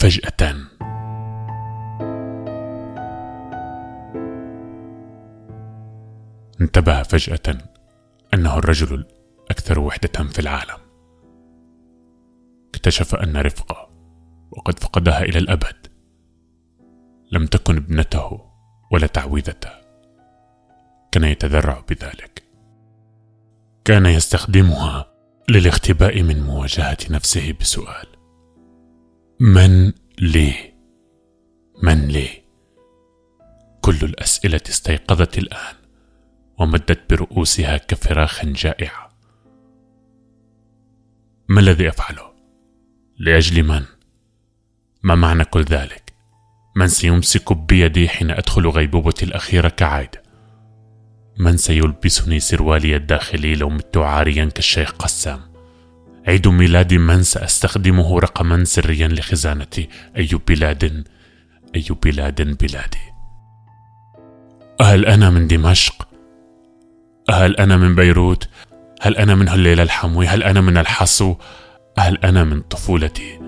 فجأة. انتبه فجأة أنه الرجل الأكثر وحدة في العالم. اكتشف أن رفقة وقد فقدها إلى الأبد. لم تكن ابنته ولا تعويذته. كان يتذرع بذلك. كان يستخدمها للاختباء من مواجهة نفسه بسؤال. من لي من لي كل الأسئلة استيقظت الآن ومدت برؤوسها كفراخ جائعة ما الذي أفعله؟ لأجل من؟ ما معنى كل ذلك؟ من سيمسك بيدي حين أدخل غيبوبتي الأخيرة كعادة؟ من سيلبسني سروالي الداخلي لو مت عاريا كالشيخ قسام؟ عيد ميلاد من سأستخدمه رقما سريا لخزانتي أي بلاد أي بلاد بلادي هل أنا من دمشق؟ هل أنا من بيروت؟ هل أنا من هليل الحموي؟ هل أنا من الحصو؟ هل أنا من طفولتي؟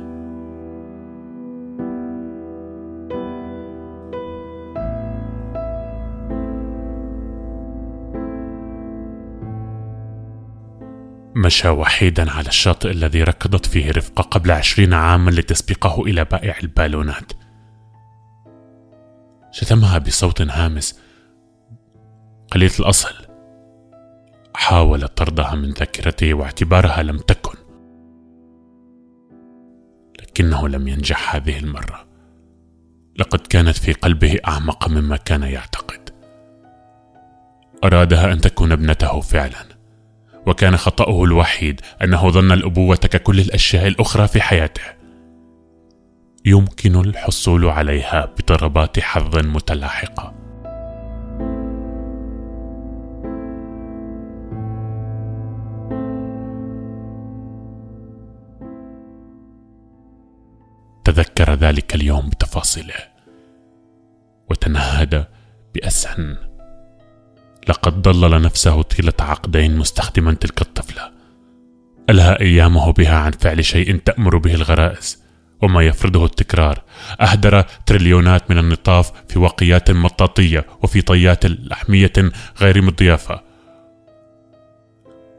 مشى وحيدا على الشاطئ الذي ركضت فيه رفقة قبل عشرين عاما لتسبقه إلى بائع البالونات. شتمها بصوت هامس. قليلة الأصل. حاول طردها من ذاكرته واعتبارها لم تكن. لكنه لم ينجح هذه المرة. لقد كانت في قلبه أعمق مما كان يعتقد. أرادها أن تكون ابنته فعلا. وكان خطأه الوحيد أنه ظن الأبوة ككل الأشياء الأخرى في حياته. يمكن الحصول عليها بضربات حظ متلاحقة. تذكر ذلك اليوم بتفاصيله وتنهد بأسهن لقد ضلل نفسه طيلة عقدين مستخدما تلك الطفلة. ألهى أيامه بها عن فعل شيء تأمر به الغرائز وما يفرضه التكرار. أهدر تريليونات من النطاف في وقيات مطاطية وفي طيات لحمية غير مضيافة.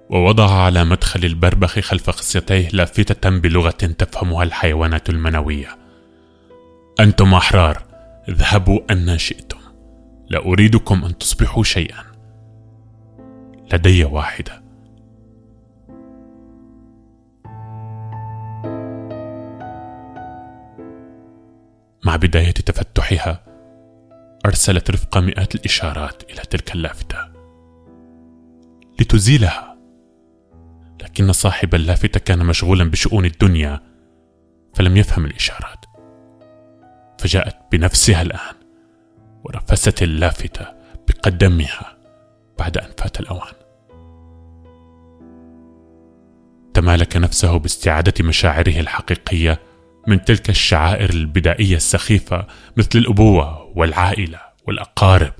ووضع على مدخل البربخ خلف خصيتيه لافتة بلغة تفهمها الحيوانات المنوية. أنتم أحرار اذهبوا أن شئتم. لا أريدكم أن تصبحوا شيئا. لدي واحدة. مع بداية تفتحها أرسلت رفقه مئات الإشارات إلى تلك اللافتة. لتزيلها. لكن صاحب اللافتة كان مشغولا بشؤون الدنيا فلم يفهم الإشارات. فجاءت بنفسها الآن ورفست اللافتة بقدمها. بعد أن فات الأوان. تمالك نفسه باستعادة مشاعره الحقيقية من تلك الشعائر البدائية السخيفة مثل الأبوة والعائلة والأقارب.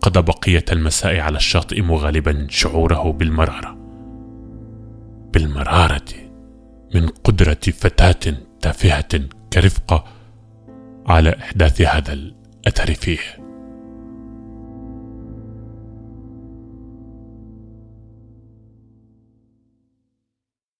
قضى بقية المساء على الشاطئ مغالبا شعوره بالمرارة. بالمرارة من قدرة فتاة تافهة كرفقة على إحداث هذا الأثر فيه.